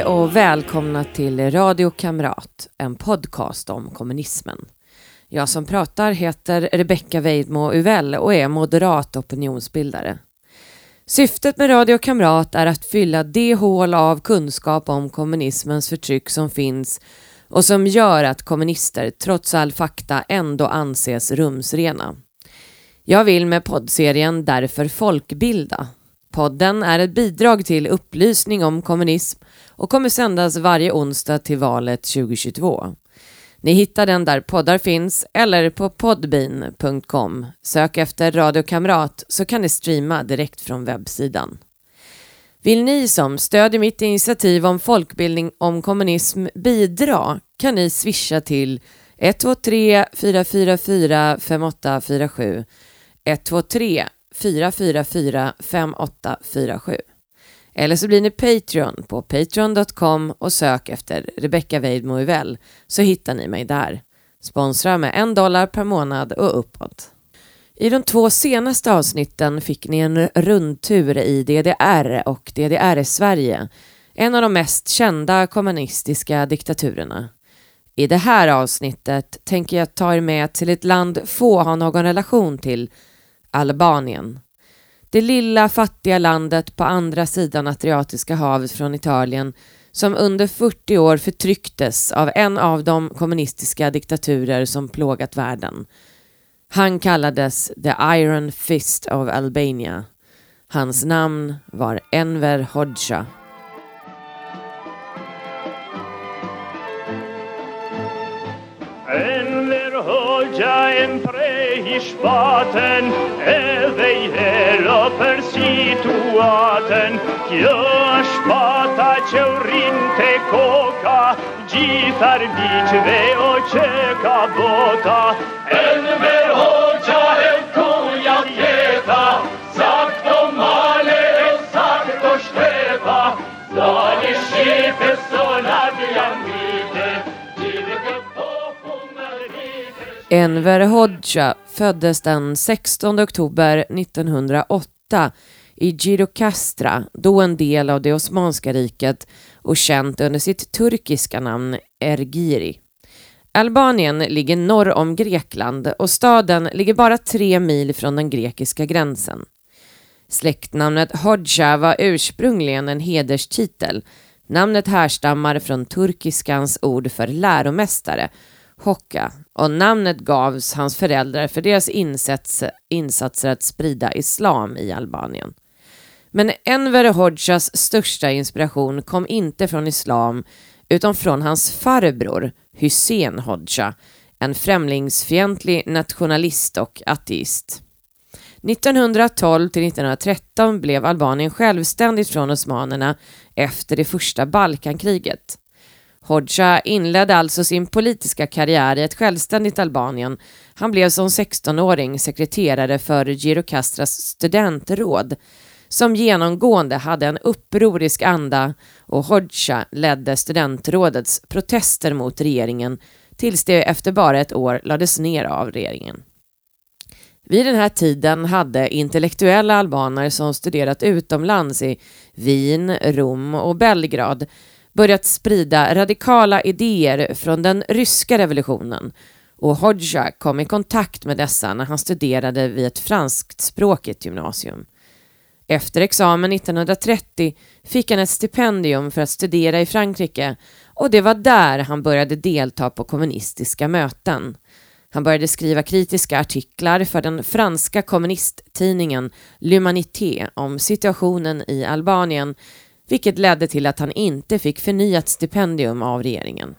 Hej och välkomna till Radio Kamrat, en podcast om kommunismen. Jag som pratar heter Rebecka Weidmo Uvell och är moderat opinionsbildare. Syftet med Radio Kamrat är att fylla det hål av kunskap om kommunismens förtryck som finns och som gör att kommunister trots all fakta ändå anses rumsrena. Jag vill med poddserien därför folkbilda. Podden är ett bidrag till upplysning om kommunism och kommer sändas varje onsdag till valet 2022. Ni hittar den där poddar finns eller på podbean.com. Sök efter Radio Kamrat så kan ni streama direkt från webbsidan. Vill ni som stödjer mitt initiativ om folkbildning om kommunism bidra kan ni swisha till 123 444 5847 123 444 5847 eller så blir ni Patreon på patreon.com och sök efter Rebecca Weidmo så hittar ni mig där. Sponsra med en dollar per månad och uppåt. I de två senaste avsnitten fick ni en rundtur i DDR och DDR-Sverige, en av de mest kända kommunistiska diktaturerna. I det här avsnittet tänker jag ta er med till ett land få har någon relation till, Albanien. Det lilla fattiga landet på andra sidan Adriatiska havet från Italien som under 40 år förtrycktes av en av de kommunistiska diktaturer som plågat världen. Han kallades The Iron Fist of Albania. Hans namn var Enver Hoxha. gja e mprej i shpaten Edhe i helo për situaten Kjo është pata që urin të koka Gjithë arbiqve o që ka bota. E në merho gja e Enver Hoxha föddes den 16 oktober 1908 i Girokastra, då en del av det Osmanska riket och känt under sitt turkiska namn Ergiri. Albanien ligger norr om Grekland och staden ligger bara tre mil från den grekiska gränsen. Släktnamnet Hodja var ursprungligen en hederstitel. Namnet härstammar från turkiskans ord för läromästare Hocka och namnet gavs hans föräldrar för deras insats, insatser att sprida islam i Albanien. Men Enver Hoxhas största inspiration kom inte från islam utan från hans farbror Hussein Hoxha, en främlingsfientlig nationalist och ateist. 1912 till 1913 blev Albanien självständigt från osmanerna efter det första Balkankriget. Hodja inledde alltså sin politiska karriär i ett självständigt Albanien. Han blev som 16-åring sekreterare för Girokastras studentråd som genomgående hade en upprorisk anda och Hodja ledde studentrådets protester mot regeringen tills det efter bara ett år lades ner av regeringen. Vid den här tiden hade intellektuella albaner som studerat utomlands i Wien, Rom och Belgrad börjat sprida radikala idéer från den ryska revolutionen och Hodja kom i kontakt med dessa när han studerade vid ett franskspråkigt gymnasium. Efter examen 1930 fick han ett stipendium för att studera i Frankrike och det var där han började delta på kommunistiska möten. Han började skriva kritiska artiklar för den franska kommunisttidningen L'Humanité om situationen i Albanien vilket ledde till att han inte fick förnyat stipendium av regeringen.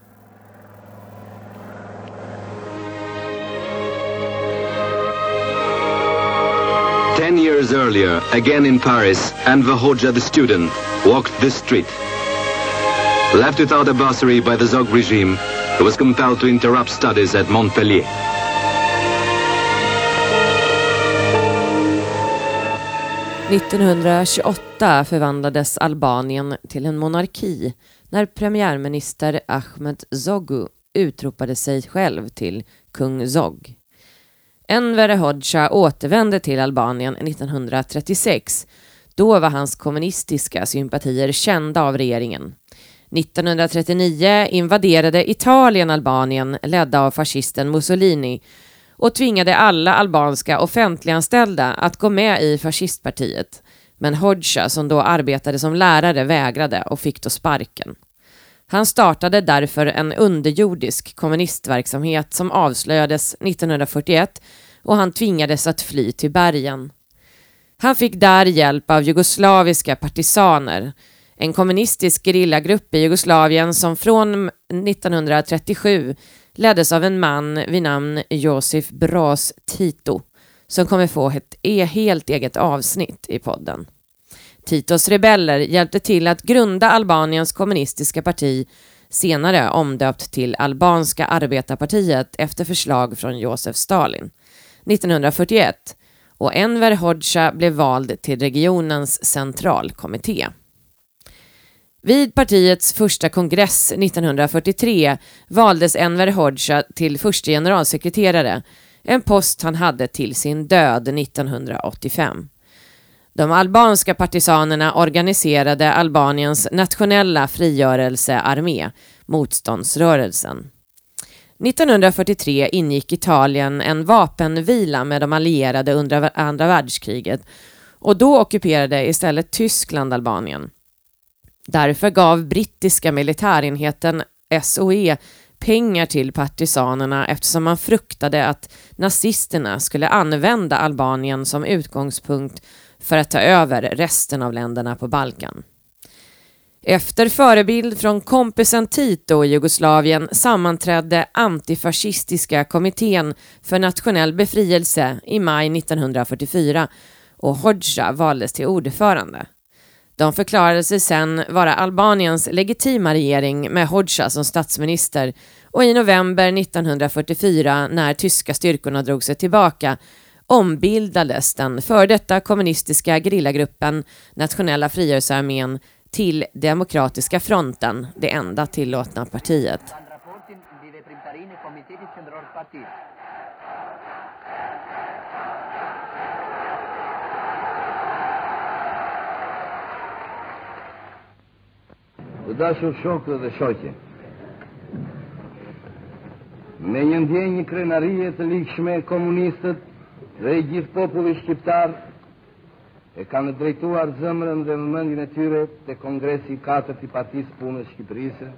Ten years earlier, again in Paris, Enver Hoxha the student walked this street. Left without a bursary by the Zog regime, he was compelled to interrupt studies at Montpellier. 1928 förvandlades Albanien till en monarki när premiärminister Ahmed Zogu utropade sig själv till kung Zog. Enver Hoxha återvände till Albanien 1936. Då var hans kommunistiska sympatier kända av regeringen. 1939 invaderade Italien Albanien ledda av fascisten Mussolini och tvingade alla albanska offentliganställda att gå med i fascistpartiet. Men Hodja, som då arbetade som lärare, vägrade och fick då sparken. Han startade därför en underjordisk kommunistverksamhet som avslöjades 1941 och han tvingades att fly till bergen. Han fick där hjälp av jugoslaviska partisaner, en kommunistisk gerillagrupp i Jugoslavien som från 1937 leddes av en man vid namn Josef Bras Tito som kommer få ett e helt eget avsnitt i podden. Titos rebeller hjälpte till att grunda Albaniens kommunistiska parti senare omdöpt till Albanska arbetarpartiet efter förslag från Josef Stalin 1941 och Enver Hoxha blev vald till regionens centralkommitté. Vid partiets första kongress 1943 valdes Enver Hoxha till förste generalsekreterare, en post han hade till sin död 1985. De albanska partisanerna organiserade Albaniens nationella frigörelsearmé, motståndsrörelsen. 1943 ingick Italien en vapenvila med de allierade under andra världskriget och då ockuperade istället Tyskland Albanien. Därför gav brittiska militärenheten SOE pengar till partisanerna eftersom man fruktade att nazisterna skulle använda Albanien som utgångspunkt för att ta över resten av länderna på Balkan. Efter förebild från kompisen Tito i Jugoslavien sammanträdde antifascistiska kommittén för nationell befrielse i maj 1944 och Hodja valdes till ordförande. De förklarade sig sedan vara Albaniens legitima regering med Hoxha som statsminister och i november 1944 när tyska styrkorna drog sig tillbaka ombildades den för detta kommunistiska gerillagruppen Nationella frigörelsearmén till Demokratiska fronten, det enda tillåtna partiet. Të dashur shokë dhe shoqe, me një ndjenjë krenarie të likshme komunistët dhe i gjithë populli shqiptar e kanë drejtuar zëmrën dhe mëmendin e tyre të kongresi 4 i partisë punës Shqipërisë,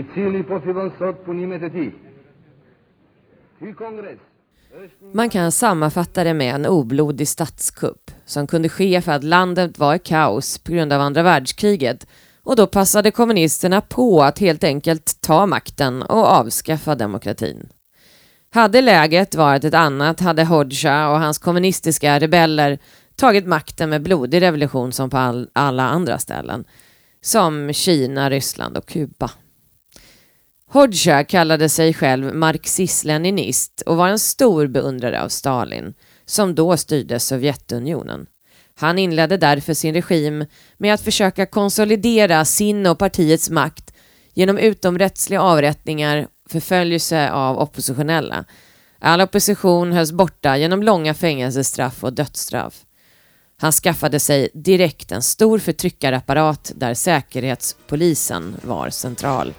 i cili po fillon sot punimet e tij. Ky kongres Man kan sammanfatta det med en oblodig statskupp som kunde ske för att landet var i kaos på grund av andra världskriget och då passade kommunisterna på att helt enkelt ta makten och avskaffa demokratin. Hade läget varit ett annat hade Hodja och hans kommunistiska rebeller tagit makten med blodig revolution som på all, alla andra ställen, som Kina, Ryssland och Kuba. Hodja kallade sig själv marxist-leninist och var en stor beundrare av Stalin, som då styrde Sovjetunionen. Han inledde därför sin regim med att försöka konsolidera sin och partiets makt genom utomrättsliga avrättningar, förföljelse av oppositionella. All opposition hölls borta genom långa fängelsestraff och dödsstraff. Han skaffade sig direkt en stor förtryckarapparat där säkerhetspolisen var central.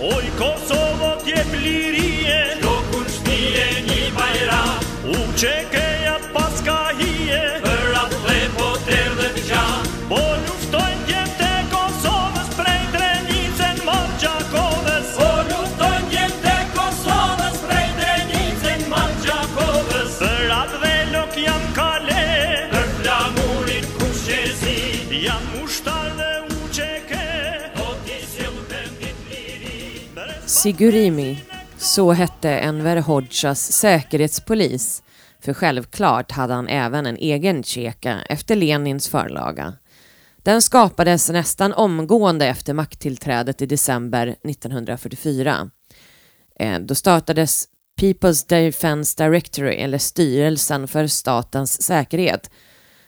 Oj, e plirie, locul știe ni mai era, UCK Sigurimi, så hette Enver Hodjas säkerhetspolis, för självklart hade han även en egen tjeka efter Lenins förlaga. Den skapades nästan omgående efter makttillträdet i december 1944. Eh, då startades People's Defense Directory, eller Styrelsen för statens säkerhet.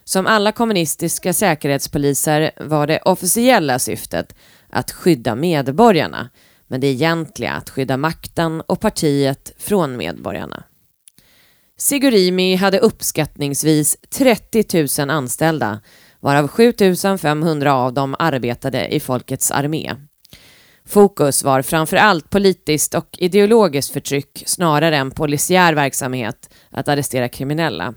Som alla kommunistiska säkerhetspoliser var det officiella syftet att skydda medborgarna, men det egentliga att skydda makten och partiet från medborgarna. Sigurimi hade uppskattningsvis 30 000 anställda, varav 7 500 av dem arbetade i Folkets armé. Fokus var framför allt politiskt och ideologiskt förtryck snarare än polisiär verksamhet att arrestera kriminella.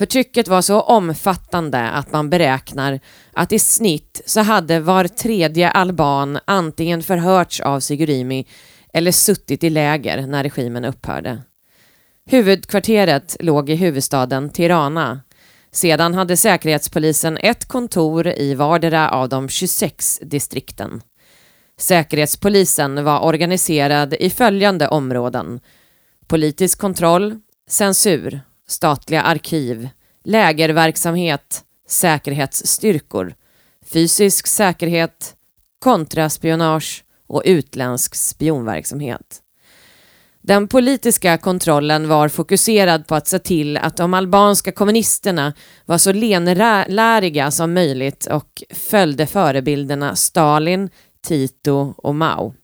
Förtrycket var så omfattande att man beräknar att i snitt så hade var tredje alban antingen förhörts av Sigurimi eller suttit i läger när regimen upphörde. Huvudkvarteret låg i huvudstaden Tirana. Sedan hade Säkerhetspolisen ett kontor i vardera av de 26 distrikten. Säkerhetspolisen var organiserad i följande områden. Politisk kontroll, censur, statliga arkiv, lägerverksamhet, säkerhetsstyrkor, fysisk säkerhet, kontraspionage och utländsk spionverksamhet. Den politiska kontrollen var fokuserad på att se till att de albanska kommunisterna var så lenläriga som möjligt och följde förebilderna Stalin, Tito och Mao.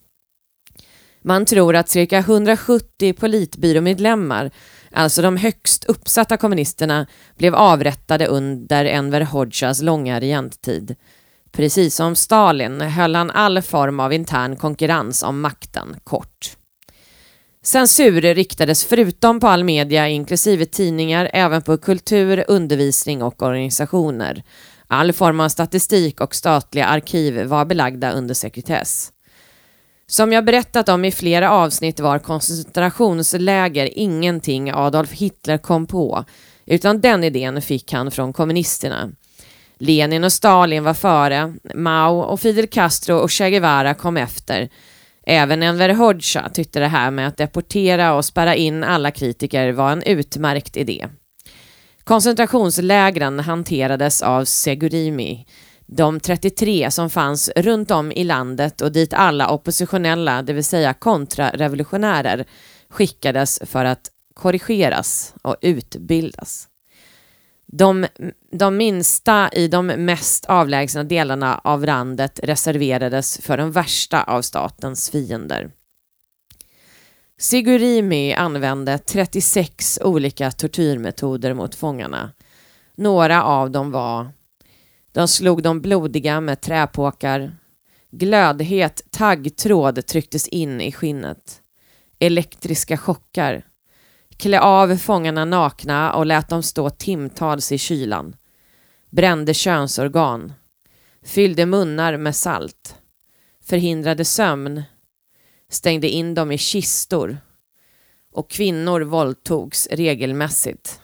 Man tror att cirka 170 politbyråmedlemmar, alltså de högst uppsatta kommunisterna, blev avrättade under Enver Hoxhas långa regenttid. Precis som Stalin höll han all form av intern konkurrens om makten kort. Censur riktades förutom på all media, inklusive tidningar, även på kultur, undervisning och organisationer. All form av statistik och statliga arkiv var belagda under sekretess. Som jag berättat om i flera avsnitt var koncentrationsläger ingenting Adolf Hitler kom på, utan den idén fick han från kommunisterna. Lenin och Stalin var före, Mao och Fidel Castro och Che Guevara kom efter. Även Enver Hoxha tyckte det här med att deportera och spärra in alla kritiker var en utmärkt idé. Koncentrationslägren hanterades av Segurimi, de 33 som fanns runt om i landet och dit alla oppositionella, det vill säga kontrarevolutionärer, skickades för att korrigeras och utbildas. De, de minsta i de mest avlägsna delarna av landet reserverades för de värsta av statens fiender. Sigurimi använde 36 olika tortyrmetoder mot fångarna. Några av dem var de slog de blodiga med träpåkar. Glödhet taggtråd trycktes in i skinnet. Elektriska chockar. Klä av fångarna nakna och lät dem stå timtals i kylan. Brände könsorgan. Fyllde munnar med salt. Förhindrade sömn stängde in dem i kistor och kvinnor våldtogs regelmässigt.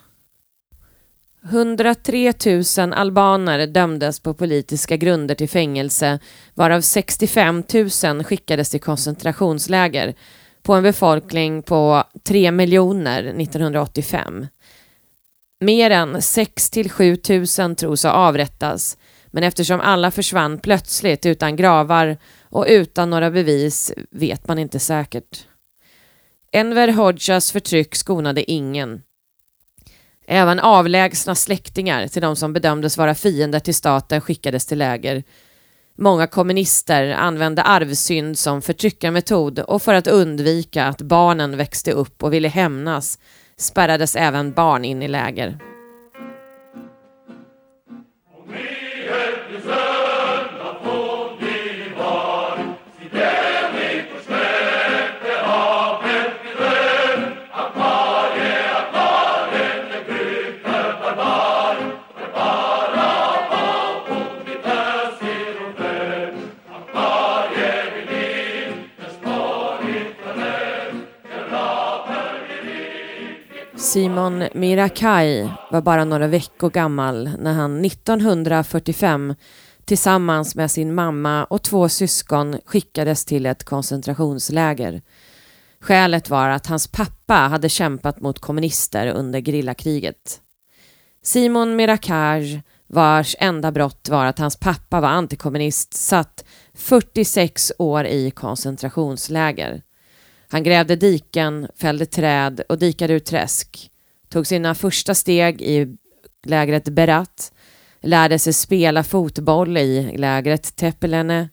103 000 albaner dömdes på politiska grunder till fängelse varav 65 000 skickades till koncentrationsläger på en befolkning på 3 miljoner 1985. Mer än 6 till 7 000 tros ha avrättats men eftersom alla försvann plötsligt utan gravar och utan några bevis vet man inte säkert. Enver Hoxhas förtryck skonade ingen. Även avlägsna släktingar till de som bedömdes vara fiender till staten skickades till läger. Många kommunister använde arvsynd som förtryckarmetod och för att undvika att barnen växte upp och ville hämnas spärrades även barn in i läger. Simon Mirakai var bara några veckor gammal när han 1945 tillsammans med sin mamma och två syskon skickades till ett koncentrationsläger. Skälet var att hans pappa hade kämpat mot kommunister under grillakriget. Simon Mirakai vars enda brott var att hans pappa var antikommunist, satt 46 år i koncentrationsläger. Han grävde diken, fällde träd och dikade ut träsk. Tog sina första steg i lägret Berat. Lärde sig spela fotboll i lägret Tepelene.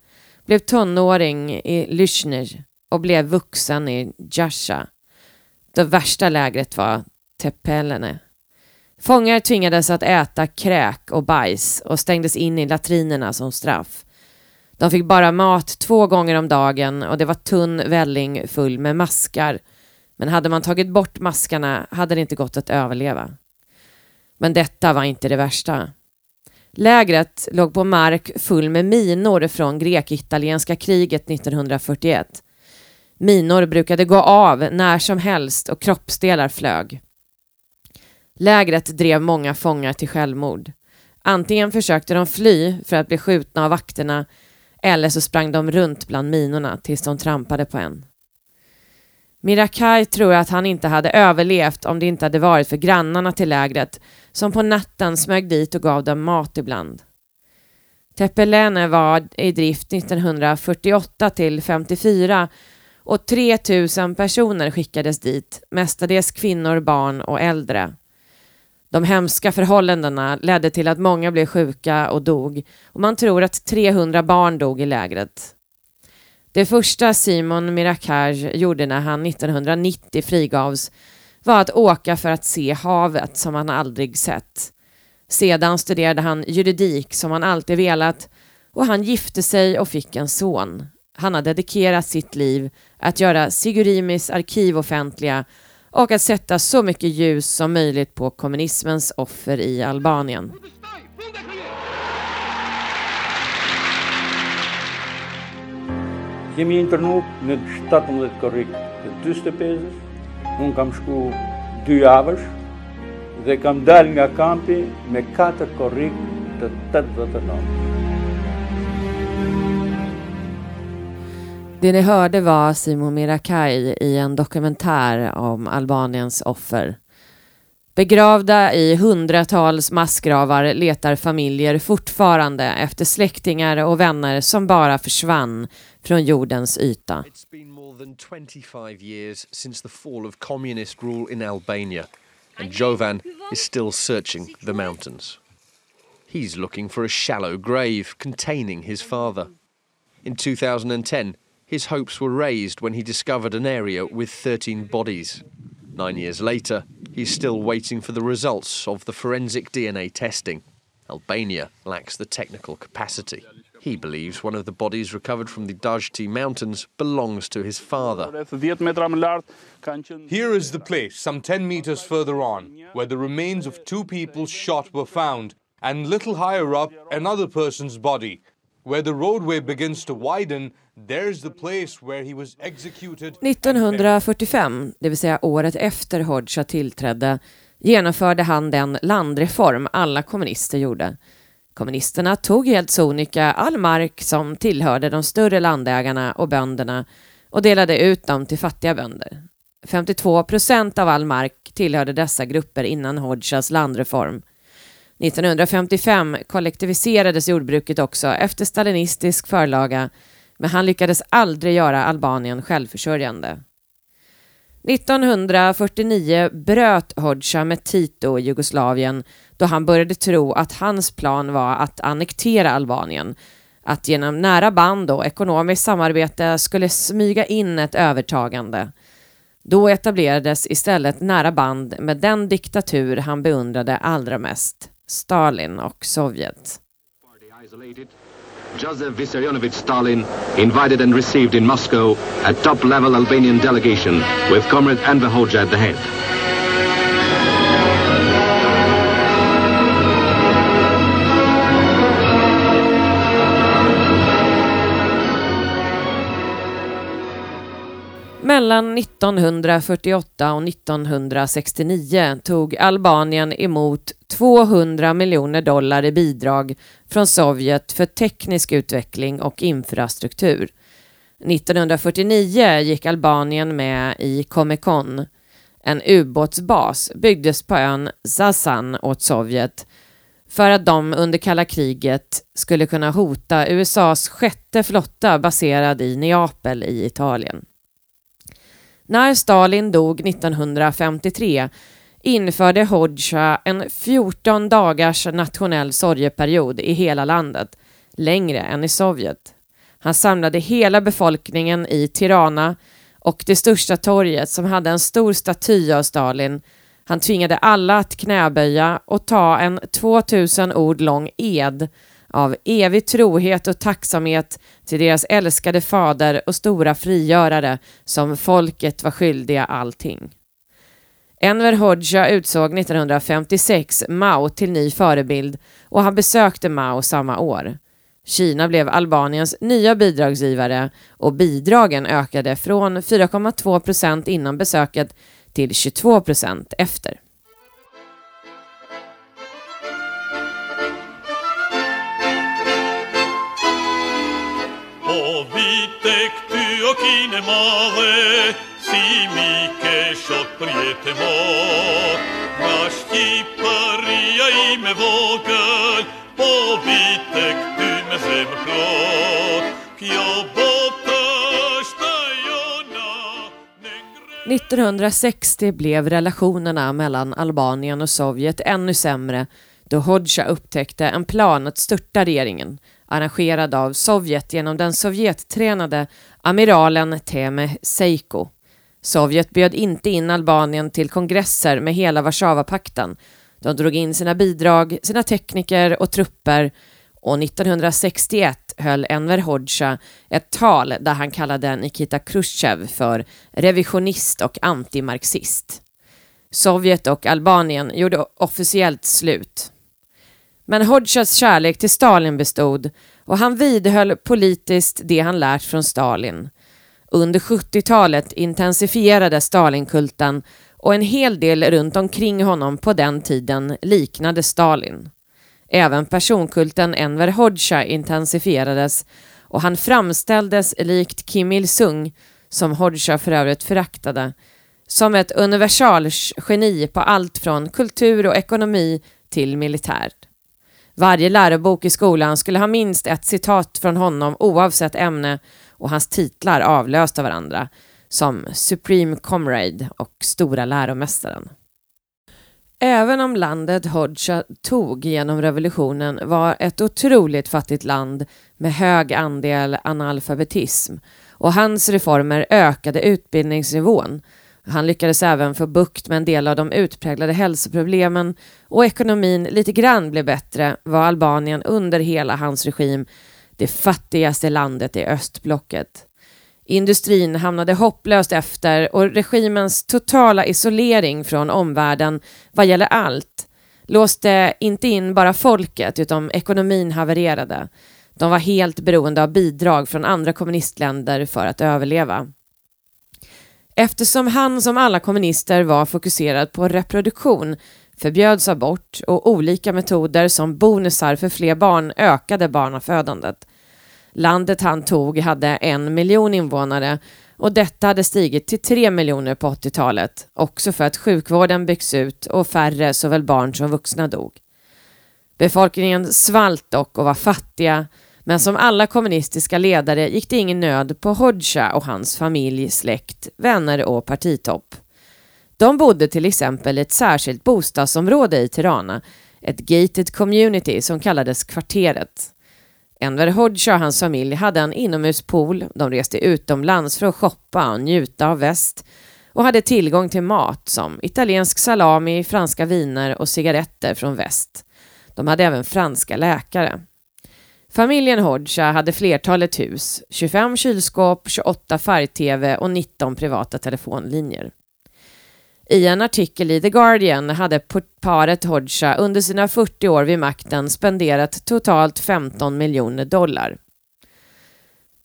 Blev tonåring i Lyschner och blev vuxen i Jascha. Det värsta lägret var Tepelene. Fångar tvingades att äta kräk och bajs och stängdes in i latrinerna som straff. De fick bara mat två gånger om dagen och det var tunn välling full med maskar. Men hade man tagit bort maskarna hade det inte gått att överleva. Men detta var inte det värsta. Lägret låg på mark full med minor från grek-italienska kriget 1941. Minor brukade gå av när som helst och kroppsdelar flög. Lägret drev många fångar till självmord. Antingen försökte de fly för att bli skjutna av vakterna eller så sprang de runt bland minorna tills de trampade på en. Mirakai tror att han inte hade överlevt om det inte hade varit för grannarna till lägret som på natten smög dit och gav dem mat ibland. Tepelene var i drift 1948 till 54 och 3000 personer skickades dit, mestadels kvinnor, barn och äldre. De hemska förhållandena ledde till att många blev sjuka och dog och man tror att 300 barn dog i lägret. Det första Simon Mirakaj gjorde när han 1990 frigavs var att åka för att se havet som han aldrig sett. Sedan studerade han juridik som han alltid velat och han gifte sig och fick en son. Han har dedikerat sitt liv att göra Sigurimis arkiv offentliga och att sätta så mycket ljus som möjligt på kommunismens offer i Albanien. Kemi internu në 17 korrik të 45-ës, unë kam shku dy javësh dhe kam dal nga kampi me 4 korrik të 89. Det ni hörde var Simon Mirakai i en dokumentär om Albaniens offer. Begravda i hundratals massgravar letar familjer fortfarande efter släktingar och vänner som bara försvann från jordens yta. It's been more than 25 years since the fall of communist rule in Albania, and Jovan is still searching the mountains. He's looking for a shallow grave containing his father. In 2010, his hopes were raised when he discovered an area with 13 bodies. Nine years later, he's still waiting for the results of the forensic DNA testing. Albania lacks the technical capacity. He believes one of the bodies recovered from the Dajti mountains belongs to his father. Rreth 10 metra më lart kanë qenë Here is the place, some 10 meters further on, where the remains of two people shot were found, and little higher up, another person's body. Where the roadway begins to widen, there's the place where he was executed. 1945, det vill säga året efter Hodja tillträdde, genomförde han den landreform alla kommunister gjorde. Kommunisterna tog helt sonika all mark som tillhörde de större landägarna och bönderna och delade ut dem till fattiga bönder. 52 procent av all mark tillhörde dessa grupper innan Hodjas landreform. 1955 kollektiviserades jordbruket också efter stalinistisk förlaga men han lyckades aldrig göra Albanien självförsörjande. 1949 bröt Hodja med Tito i Jugoslavien då han började tro att hans plan var att annektera Albanien. Att genom nära band och ekonomiskt samarbete skulle smyga in ett övertagande. Då etablerades istället nära band med den diktatur han beundrade allra mest, Stalin och Sovjet. Joseph Vissarionovich Stalin invited and received in Moscow a top-level Albanian delegation with Comrade Enver Hoxha at the head. Mellan 1948 och 1969 tog Albanien emot 200 miljoner dollar i bidrag från Sovjet för teknisk utveckling och infrastruktur. 1949 gick Albanien med i Comecon. En ubåtsbas byggdes på ön Zazan åt Sovjet för att de under kalla kriget skulle kunna hota USAs sjätte flotta baserad i Neapel i Italien. När Stalin dog 1953 införde Hodja en 14 dagars nationell sorgeperiod i hela landet, längre än i Sovjet. Han samlade hela befolkningen i Tirana och det största torget som hade en stor staty av Stalin Han tvingade alla att knäböja och ta en 2000 ord lång ed av evig trohet och tacksamhet till deras älskade fader och stora frigörare som folket var skyldiga allting. Enver Hoxha utsåg 1956 Mao till ny förebild och han besökte Mao samma år. Kina blev Albaniens nya bidragsgivare och bidragen ökade från 4,2 procent innan besöket till 22 procent efter. Povitek och kinemare Simike shot prietemo. Nashti paria i me vogel Povitek ty me zem zemplot Kjo bota šta stajona 1960 blev relationerna mellan Albanien och Sovjet ännu sämre då Hodja upptäckte en plan att störta regeringen arrangerad av Sovjet genom den Sovjettränade amiralen Teme Seiko. Sovjet bjöd inte in Albanien till kongresser med hela Warszawapakten. De drog in sina bidrag, sina tekniker och trupper och 1961 höll Enver Hoxha ett tal där han kallade Nikita Khrushchev för revisionist och antimarxist. Sovjet och Albanien gjorde officiellt slut. Men Hodges kärlek till Stalin bestod och han vidhöll politiskt det han lärt från Stalin. Under 70-talet intensifierades Stalinkulten och en hel del runt omkring honom på den tiden liknade Stalin. Även personkulten Enver Hoxha intensifierades och han framställdes likt Kim Il-Sung, som Hoxha för övrigt föraktade, som ett universalgeni på allt från kultur och ekonomi till militärt. Varje lärobok i skolan skulle ha minst ett citat från honom oavsett ämne och hans titlar avlöste varandra som Supreme Comrade och Stora läromästaren. Även om landet Hodja tog genom revolutionen var ett otroligt fattigt land med hög andel analfabetism och hans reformer ökade utbildningsnivån. Han lyckades även få bukt med en del av de utpräglade hälsoproblemen och ekonomin lite grann blev bättre var Albanien under hela hans regim det fattigaste landet i östblocket. Industrin hamnade hopplöst efter och regimens totala isolering från omvärlden vad gäller allt låste inte in bara folket utan ekonomin havererade. De var helt beroende av bidrag från andra kommunistländer för att överleva. Eftersom han som alla kommunister var fokuserad på reproduktion förbjöds abort och olika metoder som bonusar för fler barn ökade barnafödandet. Landet han tog hade en miljon invånare och detta hade stigit till tre miljoner på 80-talet, också för att sjukvården byggs ut och färre såväl barn som vuxna dog. Befolkningen svalt dock och var fattiga, men som alla kommunistiska ledare gick det ingen nöd på Hodja och hans familj, släkt, vänner och partitopp. De bodde till exempel i ett särskilt bostadsområde i Tirana, ett gated community som kallades Kvarteret. Enver Hodja och hans familj hade en inomhuspool, de reste utomlands för att shoppa och njuta av väst och hade tillgång till mat som italiensk salami, franska viner och cigaretter från väst. De hade även franska läkare. Familjen Hodja hade flertalet hus, 25 kylskåp, 28 färg-tv och 19 privata telefonlinjer. I en artikel i The Guardian hade paret Hodja under sina 40 år vid makten spenderat totalt 15 miljoner dollar.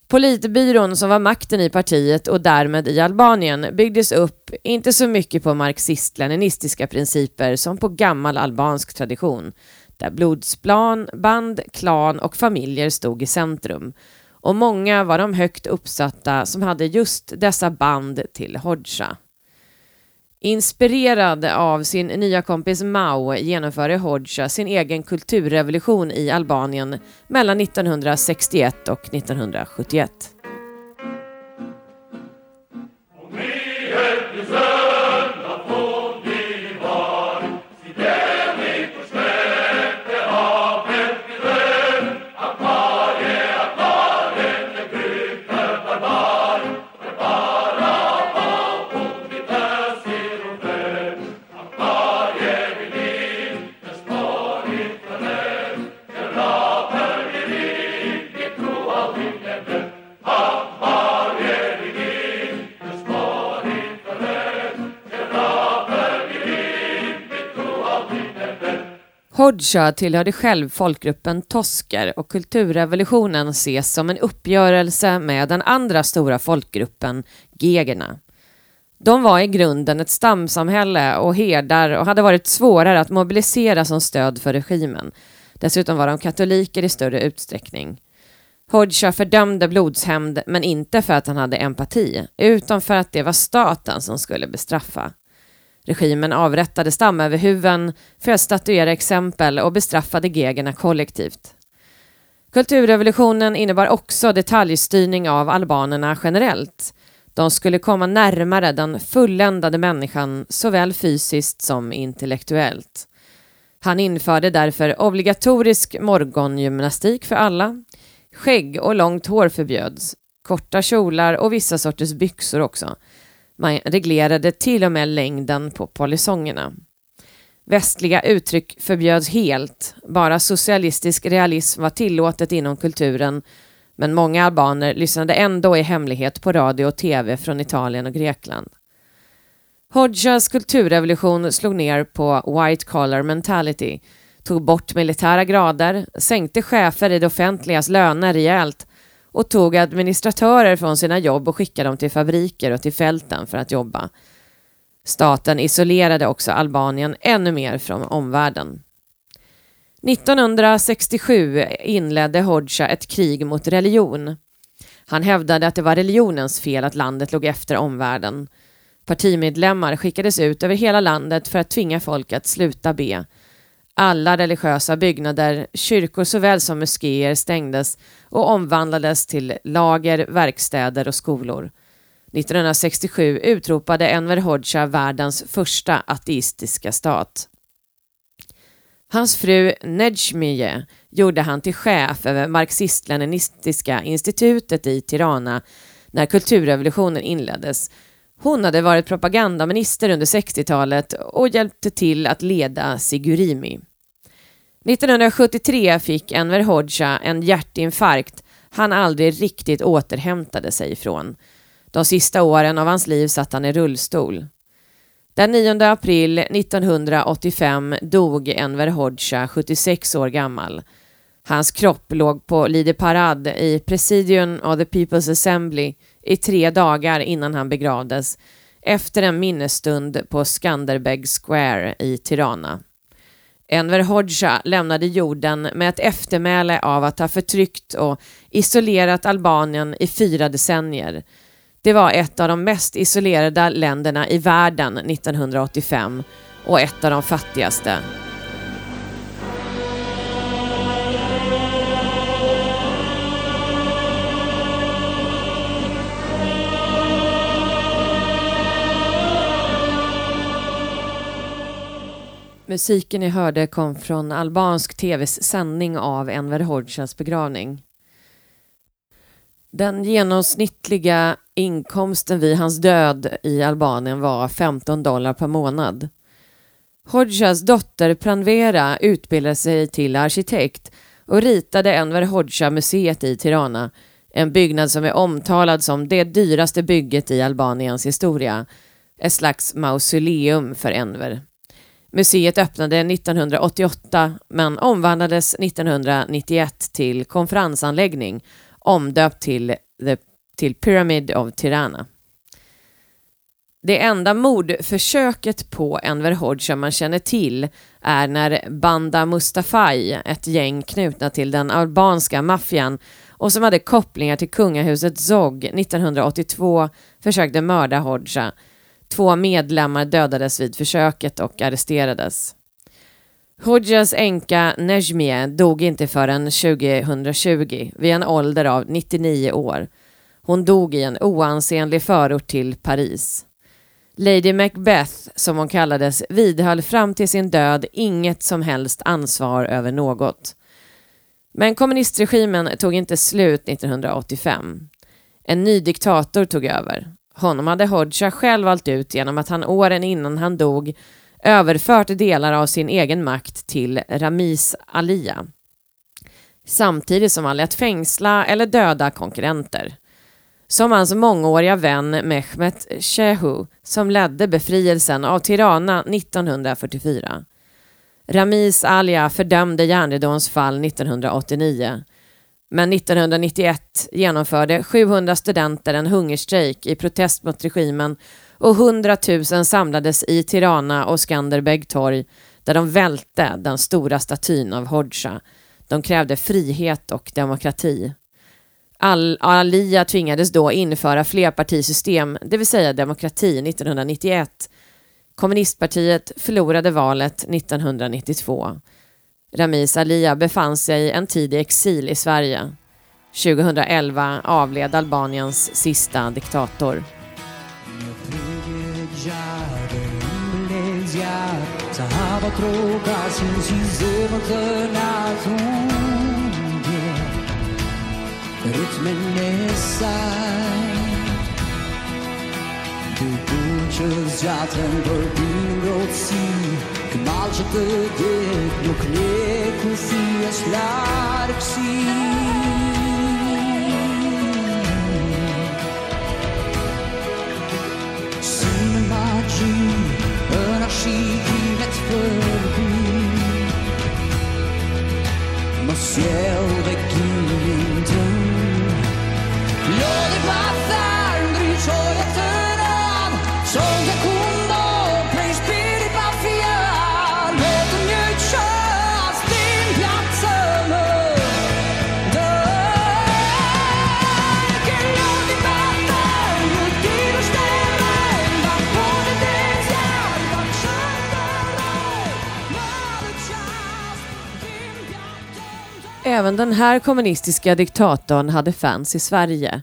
Politbyrån som var makten i partiet och därmed i Albanien byggdes upp inte så mycket på marxist-leninistiska principer som på gammal albansk tradition där blodsplan, band, klan och familjer stod i centrum. Och många var de högt uppsatta som hade just dessa band till Hodja. Inspirerad av sin nya kompis Mao genomförde Hodja sin egen kulturrevolution i Albanien mellan 1961 och 1971. Hodja tillhörde själv folkgruppen tosker och kulturrevolutionen ses som en uppgörelse med den andra stora folkgruppen, gegerna. De var i grunden ett stamsamhälle och herdar och hade varit svårare att mobilisera som stöd för regimen. Dessutom var de katoliker i större utsträckning. Hodja fördömde blodshämnd, men inte för att han hade empati, utan för att det var staten som skulle bestraffa. Regimen avrättade stamöverhuvuden för att statuera exempel och bestraffade gegerna kollektivt. Kulturrevolutionen innebar också detaljstyrning av albanerna generellt. De skulle komma närmare den fulländade människan såväl fysiskt som intellektuellt. Han införde därför obligatorisk morgongymnastik för alla. Skägg och långt hår förbjöds. Korta kjolar och vissa sorters byxor också. Man reglerade till och med längden på polisongerna. Västliga uttryck förbjöds helt. Bara socialistisk realism var tillåtet inom kulturen men många albaner lyssnade ändå i hemlighet på radio och tv från Italien och Grekland. Hodjas kulturrevolution slog ner på white collar mentality, tog bort militära grader, sänkte chefer i det offentligas löner rejält och tog administratörer från sina jobb och skickade dem till fabriker och till fälten för att jobba. Staten isolerade också Albanien ännu mer från omvärlden. 1967 inledde Hodja ett krig mot religion. Han hävdade att det var religionens fel att landet låg efter omvärlden. Partimedlemmar skickades ut över hela landet för att tvinga folk att sluta be. Alla religiösa byggnader, kyrkor såväl som moskéer stängdes och omvandlades till lager, verkstäder och skolor. 1967 utropade Enver Hoxha världens första ateistiska stat. Hans fru Nejmije gjorde han till chef över marxist-leninistiska institutet i Tirana när kulturrevolutionen inleddes. Hon hade varit propagandaminister under 60-talet och hjälpte till att leda Sigurimi. 1973 fick Enver Hoxha en hjärtinfarkt han aldrig riktigt återhämtade sig ifrån. De sista åren av hans liv satt han i rullstol. Den 9 april 1985 dog Enver Hoxha, 76 år gammal. Hans kropp låg på Lide Parad i Presidium of the People's Assembly i tre dagar innan han begravdes efter en minnesstund på Skanderbeg Square i Tirana. Enver Hoxha lämnade jorden med ett eftermäle av att ha förtryckt och isolerat Albanien i fyra decennier det var ett av de mest isolerade länderna i världen 1985 och ett av de fattigaste. Musiken ni hörde kom från albansk tvs sändning av Enver Hoxhas begravning. Den genomsnittliga inkomsten vid hans död i Albanien var 15 dollar per månad. Hodjas dotter Pranvera utbildade sig till arkitekt och ritade Enver Hodja-museet i Tirana, en byggnad som är omtalad som det dyraste bygget i Albaniens historia, ett slags mausoleum för Enver. Museet öppnade 1988 men omvandlades 1991 till konferensanläggning omdöpt till, the, till Pyramid of Tirana. Det enda mordförsöket på Enver Hoxha man känner till är när Banda Mustafai, ett gäng knutna till den albanska maffian och som hade kopplingar till kungahuset Zog 1982 försökte mörda Hoxha. Två medlemmar dödades vid försöket och arresterades. Hodjas änka Nejmie dog inte förrän 2020 vid en ålder av 99 år. Hon dog i en oansenlig förort till Paris. Lady Macbeth, som hon kallades, vidhöll fram till sin död inget som helst ansvar över något. Men kommunistregimen tog inte slut 1985. En ny diktator tog över. Honom hade Hodja själv valt ut genom att han åren innan han dog överfört delar av sin egen makt till Ramis Alia. Samtidigt som han lät fängsla eller döda konkurrenter. Som hans mångåriga vän Mehmet Shehu som ledde befrielsen av Tirana 1944. Ramis Alia fördömde järnridåns fall 1989. Men 1991 genomförde 700 studenter en hungerstrejk i protest mot regimen och 100 000 samlades i Tirana och Skanderbeg torg där de välte den stora statyn av Hodja. De krävde frihet och demokrati. Al-Aliya tvingades då införa flerpartisystem, det vill säga demokrati, 1991. Kommunistpartiet förlorade valet 1992. Ramiz Alia befann sig en tid i exil i Sverige. 2011 avled Albaniens sista diktator. Du bunqës gjatën për din rotësi mal që të dit nuk leku si është larkë shi Si në magji, në shikimet përby Më sjell dhe kimin të Även den här kommunistiska diktatorn hade fans i Sverige.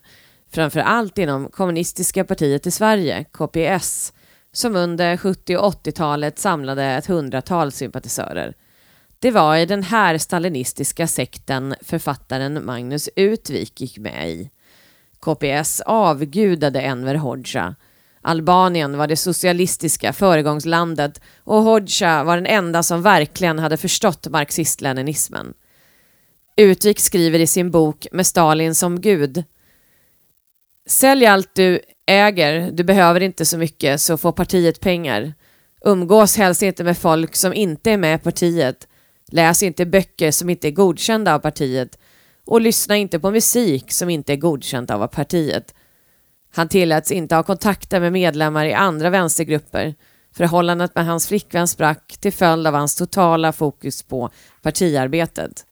Framför allt inom kommunistiska partiet i Sverige, KPS, som under 70 och 80-talet samlade ett hundratal sympatisörer. Det var i den här stalinistiska sekten författaren Magnus Utvik gick med i. KPS avgudade Enver Hoxha. Albanien var det socialistiska föregångslandet och Hoxha var den enda som verkligen hade förstått marxist-leninismen. Utvik skriver i sin bok Med Stalin som gud. Sälj allt du äger, du behöver inte så mycket så får partiet pengar. Umgås helst inte med folk som inte är med i partiet. Läs inte böcker som inte är godkända av partiet. Och lyssna inte på musik som inte är godkänd av partiet. Han tilläts inte ha kontakter med medlemmar i andra vänstergrupper. Förhållandet med hans flickvän sprack till följd av hans totala fokus på partiarbetet.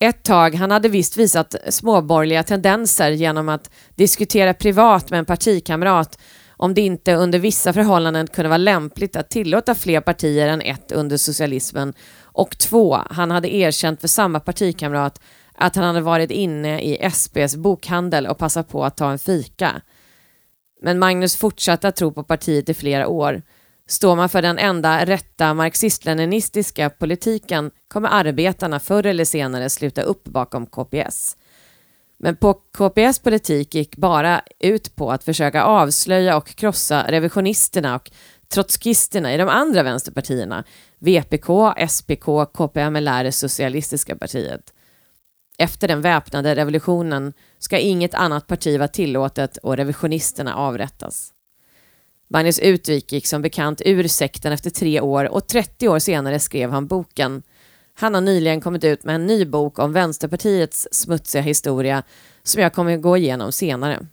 Ett tag, han hade visst visat småborgerliga tendenser genom att diskutera privat med en partikamrat om det inte under vissa förhållanden kunde vara lämpligt att tillåta fler partier än ett under socialismen. Och två, han hade erkänt för samma partikamrat att han hade varit inne i SPs bokhandel och passat på att ta en fika. Men Magnus fortsatte att tro på partiet i flera år. Står man för den enda rätta marxist-leninistiska politiken kommer arbetarna förr eller senare sluta upp bakom KPS. Men på KPS politik gick bara ut på att försöka avslöja och krossa revisionisterna och trotskisterna i de andra vänsterpartierna, VPK, SPK, KPMLR, socialistiska partiet. Efter den väpnade revolutionen ska inget annat parti vara tillåtet och revisionisterna avrättas. Magnus Utvik gick som bekant ur sekten efter tre år och 30 år senare skrev han boken. Han har nyligen kommit ut med en ny bok om Vänsterpartiets smutsiga historia som jag kommer gå igenom senare.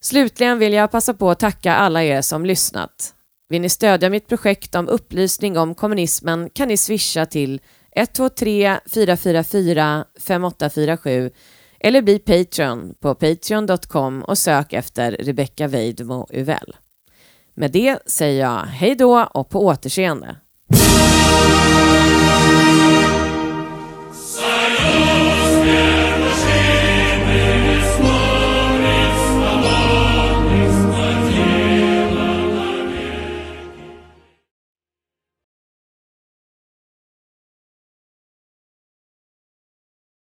Slutligen vill jag passa på att tacka alla er som lyssnat. Vill ni stödja mitt projekt om upplysning om kommunismen kan ni swisha till 123 444 5847 eller bli Patreon på patreon.com och sök efter Rebecca Weidmo Uvell. Med det säger jag hej då och på återseende.